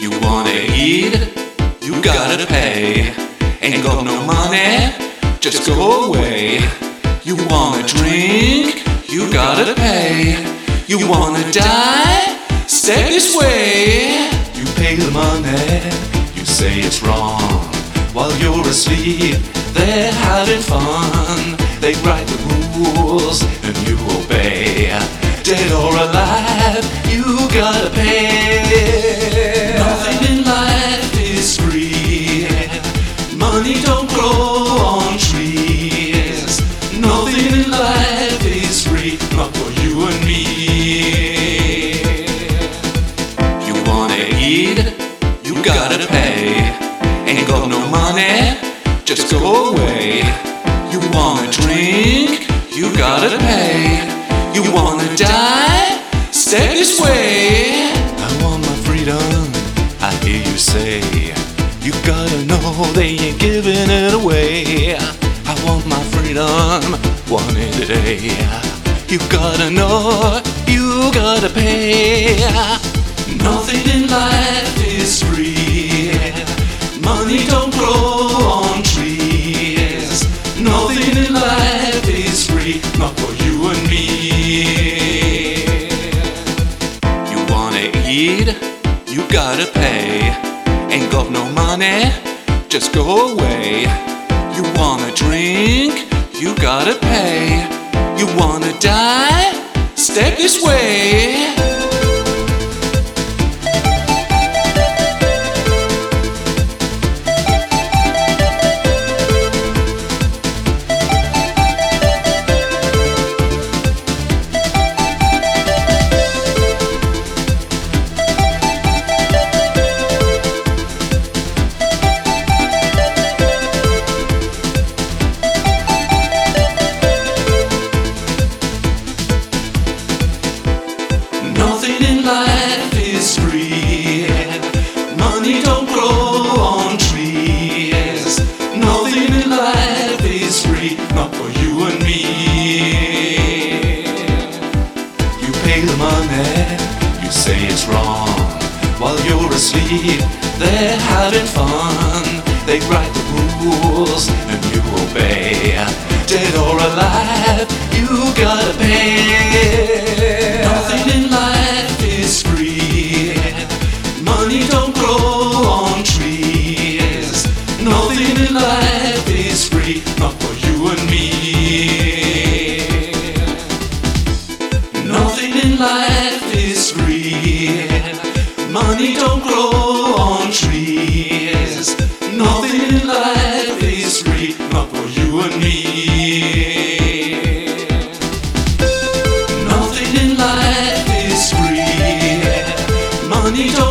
you wanna eat? You gotta pay. Ain't got no money, just go away. You wanna drink, you gotta pay. You wanna die, stay this way. You pay the money, you say it's wrong. While you're asleep, they're having fun. They write the rules and you obey. Dead or alive, you gotta pay. Gotta pay. Ain't got no money, just go away. You wanna drink, you gotta pay. You wanna die, stay this way. I want my freedom, I hear you say. You gotta know they ain't giving it away. I want my freedom, want it today. You gotta know, you gotta pay. Nothing in life is free. Money don't grow on trees. Nothing in life is free, not for you and me. You wanna eat? You gotta pay. Ain't got no money? Just go away. You wanna drink? You gotta pay. You wanna die? Step this way. Say it's wrong. While you're asleep, they're having fun. They write the rules and you obey. Dead or alive, you gotta pay. dicho